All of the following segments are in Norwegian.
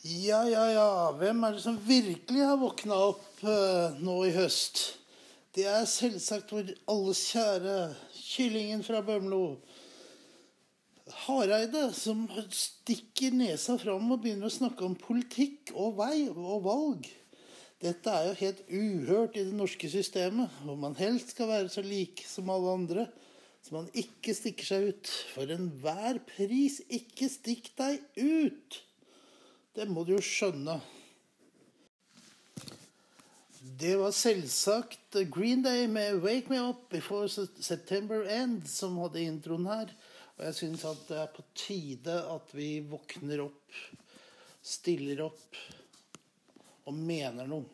Ja, ja, ja. Hvem er det som virkelig har våkna opp uh, nå i høst? Det er selvsagt vår alles kjære kyllingen fra Bømlo. Hareide, som stikker nesa fram og begynner å snakke om politikk og vei og valg. Dette er jo helt uhørt i det norske systemet, hvor man helst skal være så lik som alle andre, så man ikke stikker seg ut. For enhver pris, ikke stikk deg ut! Det må du jo skjønne. Det var selvsagt Green Day med 'Wake Me Up Before September End' som hadde introen her. Og jeg syns at det er på tide at vi våkner opp, stiller opp og mener noe.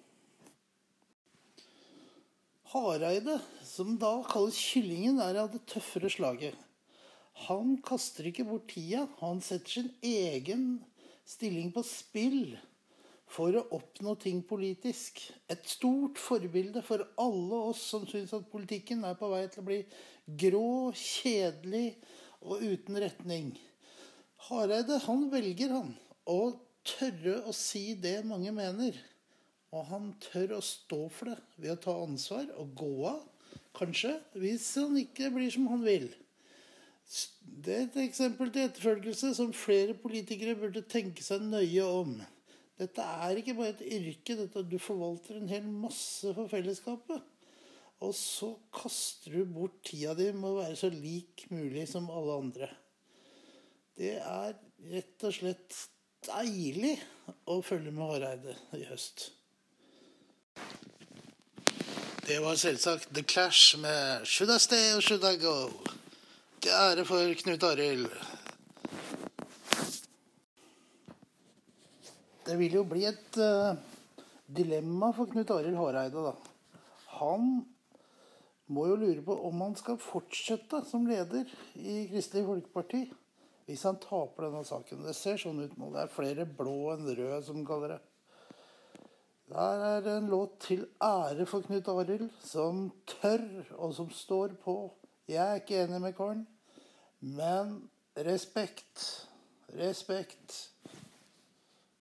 Hareide, som da kalles Kyllingen, er av det tøffere slaget. Han kaster ikke bort tida. Han setter sin egen stilling på spill for å oppnå ting politisk. Et stort forbilde for alle oss som syns at politikken er på vei til å bli grå, kjedelig og uten retning. Hareide han velger, han, å tørre å si det mange mener. Og han tør å stå for det ved å ta ansvar og gå av, kanskje, hvis han ikke blir som han vil. Det er et eksempel til etterfølgelse som flere politikere burde tenke seg nøye om. Dette er ikke bare et yrke. Dette, du forvalter en hel masse for fellesskapet. Og så kaster du bort tida di med å være så lik mulig som alle andre. Det er rett og slett deilig å følge med Hareide i høst. Det var selvsagt The Clash med 'Should I Stay or Should I Go'? Til ære for Knut Arild. Det vil jo bli et uh, dilemma for Knut Arild Hareide, da. Han må jo lure på om han skal fortsette som leder i Kristelig Folkeparti hvis han taper denne saken. Det ser sånn ut nå. Det er flere blå enn røde, som kaller det. Der er en låt til ære for Knut Arild, som tør, og som står på. Jeg er ikke enig med karen. Men respekt. Respekt.